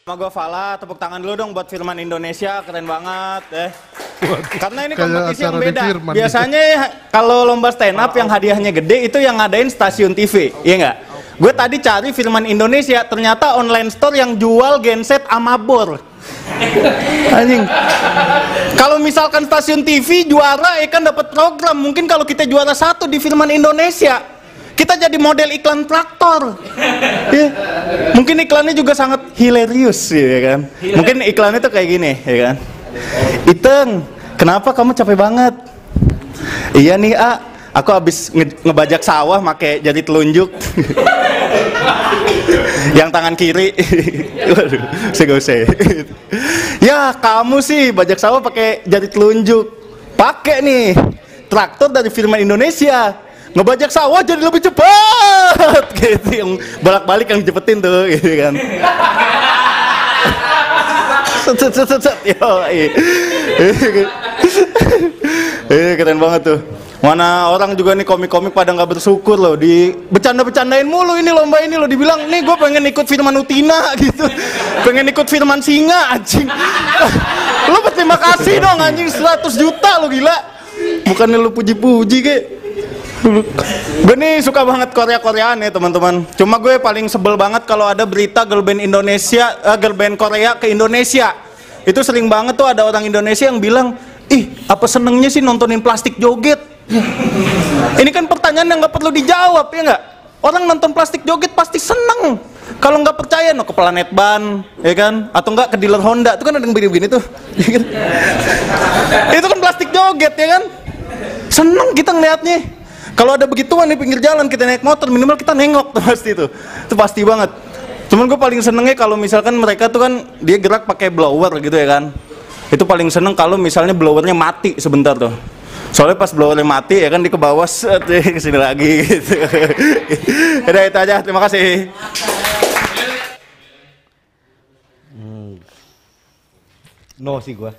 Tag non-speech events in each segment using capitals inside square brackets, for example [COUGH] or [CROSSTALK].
Sama gue Fala, tepuk tangan dulu dong buat Firman Indonesia, keren banget eh. Karena ini kompetisi yang beda. Firman Biasanya kalau lomba stand up yang hadiahnya gede itu yang ngadain stasiun TV, iya nggak? Gue tadi cari Firman Indonesia, ternyata online store yang jual genset Amabor. Anjing. Kalau misalkan stasiun TV juara, ya kan dapat program. Mungkin kalau kita juara satu di Firman Indonesia, kita jadi model iklan traktor. Ya. Mungkin iklannya juga sangat hilarious, ya kan? Mungkin iklannya tuh kayak gini, ya kan? Iteng, kenapa kamu capek banget? Iya nih, A. Aku habis nge- ngebajak sawah pakai jari telunjuk. [LAUGHS] yang tangan kiri. [LAUGHS] Waduh, saya gak usah. [LAUGHS] ya, kamu sih bajak sawah pakai jari telunjuk. Pakai nih traktor dari firman Indonesia. Ngebajak sawah jadi lebih cepat. [LAUGHS] Gitu yang bolak-balik yang jepetin tuh [LAUGHS] gitu kan. set set set set. Yo, [LAUGHS] Eh keren banget tuh. Mana orang juga nih komik-komik pada nggak bersyukur loh di bercanda-bercandain mulu ini lomba ini loh dibilang nih gue pengen ikut Firman Utina gitu pengen ikut Firman Singa anjing lo berterima kasih dong anjing 100 juta lo gila bukannya lo puji-puji ke [LAUGHS] gue nih suka banget Korea-Koreaan ya teman-teman. Cuma gue paling sebel banget kalau ada berita girl band Indonesia eh, girl band Korea ke Indonesia. Itu sering banget tuh ada orang Indonesia yang bilang ih apa senengnya sih nontonin plastik joget? Ini kan pertanyaan yang nggak perlu dijawab ya nggak? Orang nonton plastik joget pasti seneng. Kalau nggak percaya no ke planet ban ya kan? Atau nggak ke dealer Honda. Itu kan ada yang begini-begini tuh [LAUGHS] ya kan? itu kan plastik joget ya kan? Seneng kita ngeliatnya kalau ada begituan di pinggir jalan kita naik motor minimal kita nengok tuh [LAUGHS] pasti itu. Itu pasti banget. Cuman gue paling senengnya kalau misalkan mereka tuh kan dia gerak pakai blower gitu ya kan. Itu paling seneng kalau misalnya blowernya mati sebentar tuh. Soalnya pas blowernya mati ya kan di ke bawah set [LAUGHS] ya, ke sini lagi gitu. [LAUGHS] Udah itu aja. Terima kasih. No sih gua.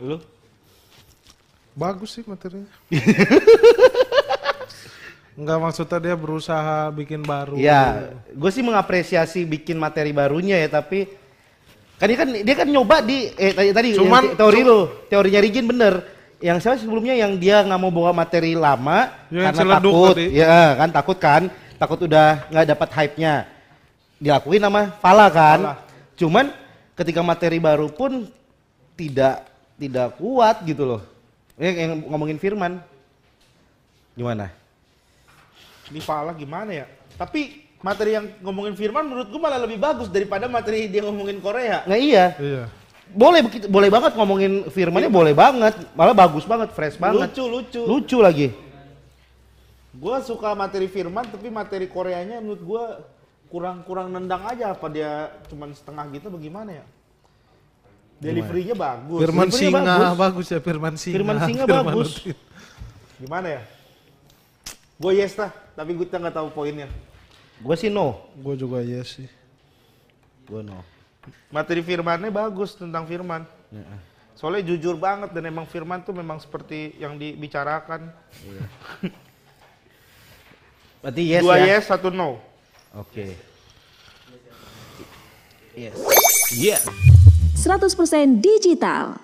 Lu? Bagus sih materinya. Enggak maksudnya dia berusaha bikin baru. Ya, gue sih mengapresiasi bikin materi barunya ya, tapi kan dia kan dia kan nyoba di eh tadi tadi Cuman- teori lu, teorinya Rigin bener. Yang saya sebelumnya yang dia nggak mau bawa materi lama Ya, karena takut, tadi. ya kan takut kan, takut udah nggak dapat hype-nya. Dilakuin sama Fala kan. Fala. Cuman ketika materi baru pun tidak tidak kuat gitu loh. Yang, yang ngomongin Firman. Gimana? Ini Fala gimana ya? Tapi materi yang ngomongin Firman menurut gue malah lebih bagus daripada materi dia ngomongin Korea. Nggak iya. Iya. Boleh begitu, boleh banget ngomongin firmannya boleh banget, malah bagus banget, fresh banget. Lucu, lucu. Lucu lagi. Gue suka materi Firman tapi materi Koreanya menurut gue kurang-kurang nendang aja apa dia cuman setengah gitu bagaimana ya? Deliverynya bagus. Firman Deliverynya Singa bagus. bagus. ya Firman Singa. Firman Singa Firman bagus. Utin. Gimana ya? Gue yes lah, tapi gue nggak tahu poinnya. Gue sih no. Gue juga iya sih. Gue no. Materi Firmannya bagus tentang Firman. Soalnya jujur banget dan emang Firman tuh memang seperti yang dibicarakan. Berarti yes Dua ya. yes, satu no. Oke. Yes. Iya. 100% digital.